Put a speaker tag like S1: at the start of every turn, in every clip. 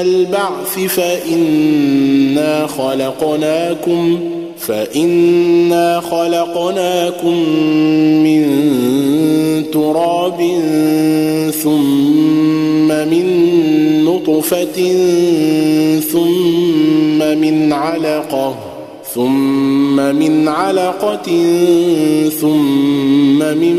S1: البعث فإنا خلقناكم فإنا خلقناكم من تراب ثم من نطفة ثم من علقة ثم من علقة ثم من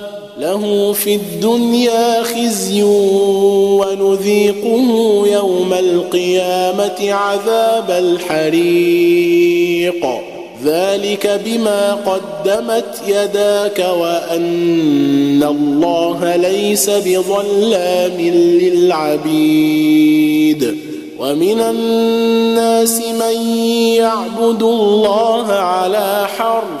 S1: له في الدنيا خزي ونذيقه يوم القيامة عذاب الحريق. ذلك بما قدمت يداك وأن الله ليس بظلام للعبيد. ومن الناس من يعبد الله على حرف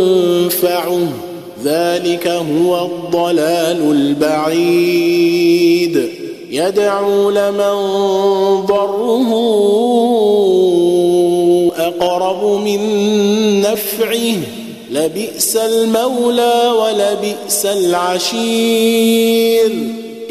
S1: ذلك هو الضلال البعيد. يدعو لمن ضره أقرب من نفعه. لبئس المولى ولبئس العشير.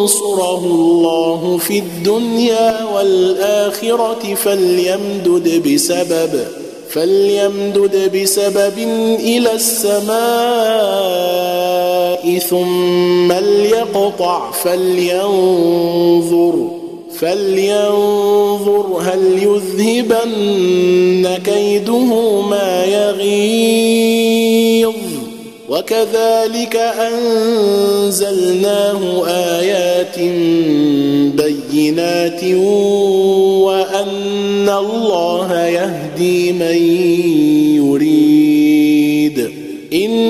S1: ينصره الله في الدنيا والآخرة فليمدد بسبب فليمدد بسبب إلى السماء ثم ليقطع فلينظر فلينظر هل يذهبن كيده ما يغيظ وكذلك أنزلناه آيات بينات وأن الله يهدي من يريد. إن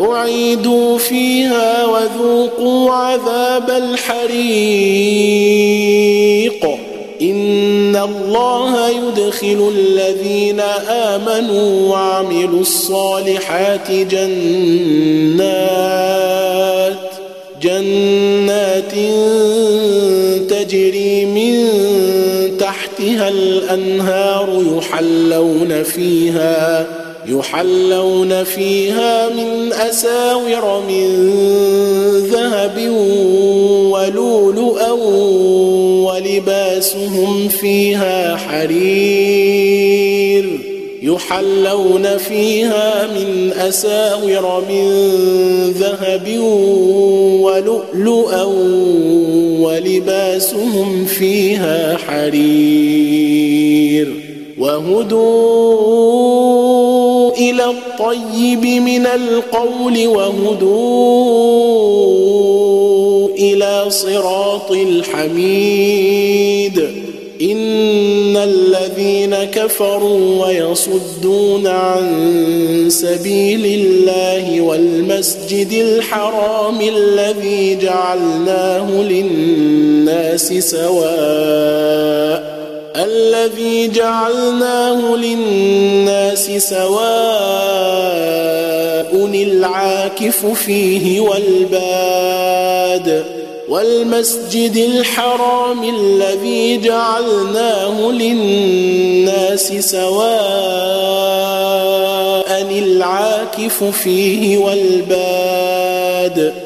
S1: أعيدوا فيها وذوقوا عذاب الحريق. إن الله يدخل الذين آمنوا وعملوا الصالحات جنات جنات تجري من تحتها الأنهار يحلون فيها يحلون فيها من أساور من ذهب ولؤلؤا ولباسهم فيها حرير. يحلون فيها من أساور من ذهب ولؤلؤا ولباسهم فيها حرير. وهدوا إلى الطيب من القول وهدوا إلى صراط الحميد. إن الذين كفروا ويصدون عن سبيل الله والمسجد الحرام الذي جعلناه للناس سواء الذي جعلناه للناس سواء العاكف فيه والباد والمسجد الحرام الذي جعلناه للناس سواء العاكف فيه والباد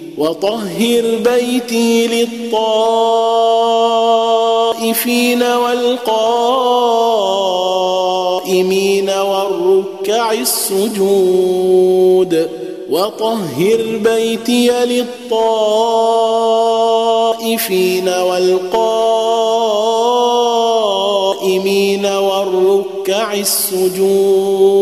S1: وطهر بيتي للطائفين والقائمين والركع السجود وطهر بيتي للطائفين والقائمين والركع السجود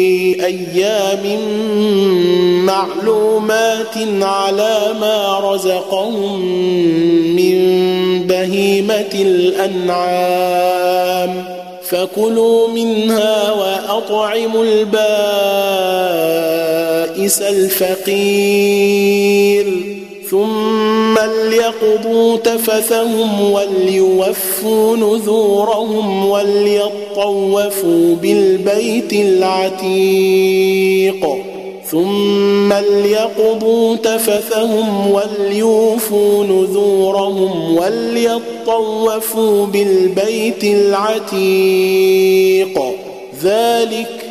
S1: أيام معلومات على ما رزقهم من بهيمة الأنعام. فكلوا منها وأطعموا البائس الفقير. ثم ليقضوا تفثهم وليوفوا نذورهم وليطوفوا بالبيت العتيق. ثم ليقضوا تفثهم وليوفوا نذورهم وليطوفوا بالبيت العتيق. ذلك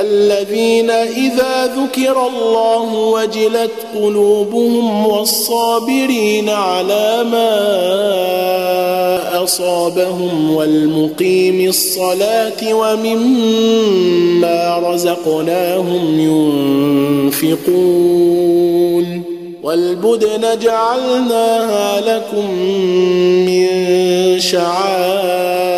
S1: الذين إذا ذكر الله وجلت قلوبهم والصابرين على ما أصابهم والمقيم الصلاة ومما رزقناهم ينفقون والبدن جعلناها لكم من شعائر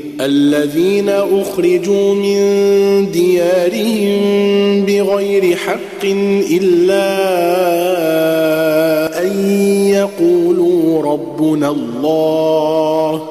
S1: الذين أخرجوا من ديارهم بغير حق إلا أن يقولوا ربنا الله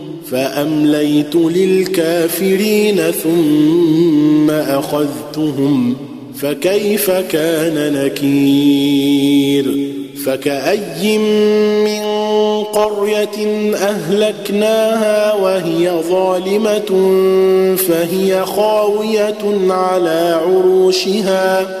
S1: فأمليت للكافرين ثم أخذتهم فكيف كان نكير؟ فكأي من قرية أهلكناها وهي ظالمة فهي خاوية على عروشها.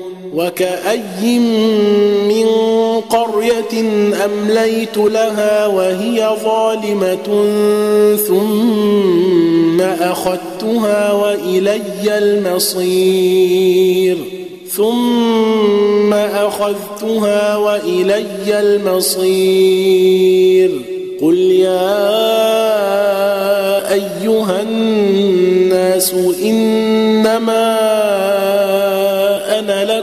S1: وكأي من قرية أمليت لها وهي ظالمة ثم أخذتها وإلي المصير ثم أخذتها وإلي المصير قل يا أيها الناس إنما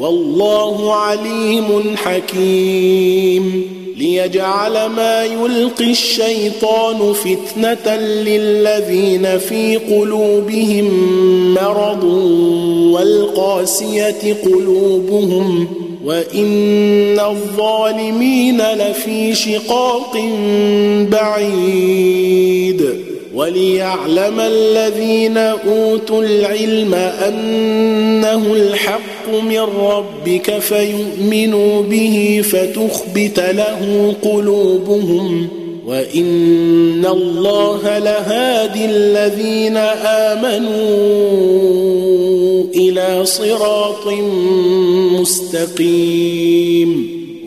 S1: والله عليم حكيم ليجعل ما يلقي الشيطان فتنة للذين في قلوبهم مرض والقاسية قلوبهم وإن الظالمين لفي شقاق بعيد وليعلم الذين أوتوا العلم أنه الحق من ربك فيؤمنوا به فتخبت له قلوبهم وإن الله لهادي الذين آمنوا إلى صراط مستقيم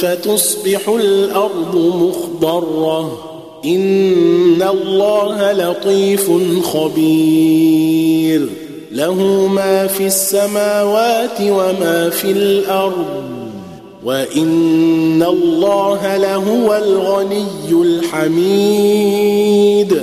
S1: فتصبح الأرض مخضرة. إن الله لطيف خبير. له ما في السماوات وما في الأرض. وإن الله لهو الغني الحميد.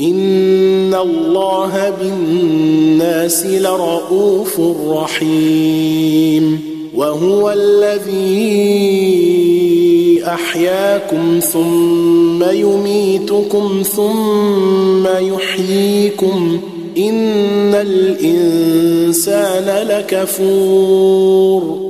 S1: ان الله بالناس لرءوف رحيم وهو الذي احياكم ثم يميتكم ثم يحييكم ان الانسان لكفور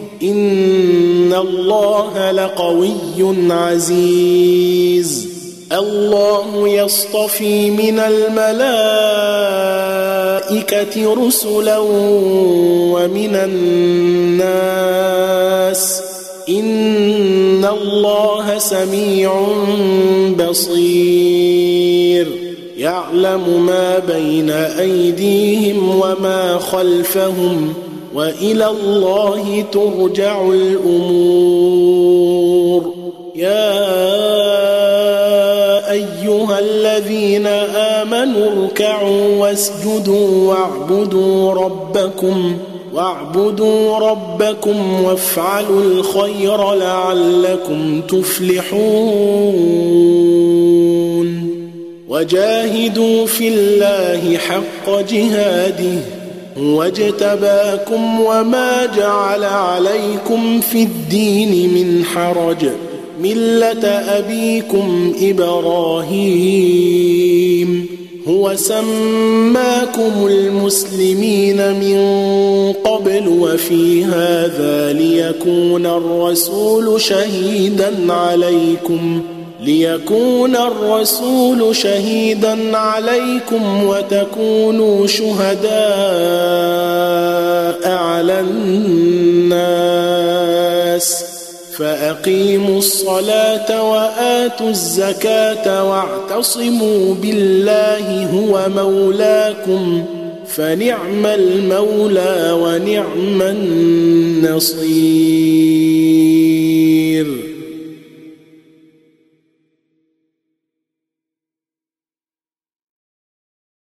S1: ان الله لقوي عزيز. الله يصطفي من الملائكه رسلا ومن الناس. ان الله سميع بصير. يعلم ما بين ايديهم وما خلفهم. وإلى الله ترجع الأمور. يا أيها الذين آمنوا اركعوا واسجدوا واعبدوا ربكم واعبدوا ربكم وافعلوا الخير لعلكم تفلحون. وجاهدوا في الله حق جهاده. واجتباكم وما جعل عليكم في الدين من حرج. ملة أبيكم إبراهيم. هو سماكم المسلمين من قبل وفي هذا ليكون الرسول شهيدا عليكم. ليكون الرسول شهيدا عليكم وتكونوا شهداء على الناس فأقيموا الصلاة وآتوا الزكاة واعتصموا بالله هو مولاكم فنعم المولى ونعم النصير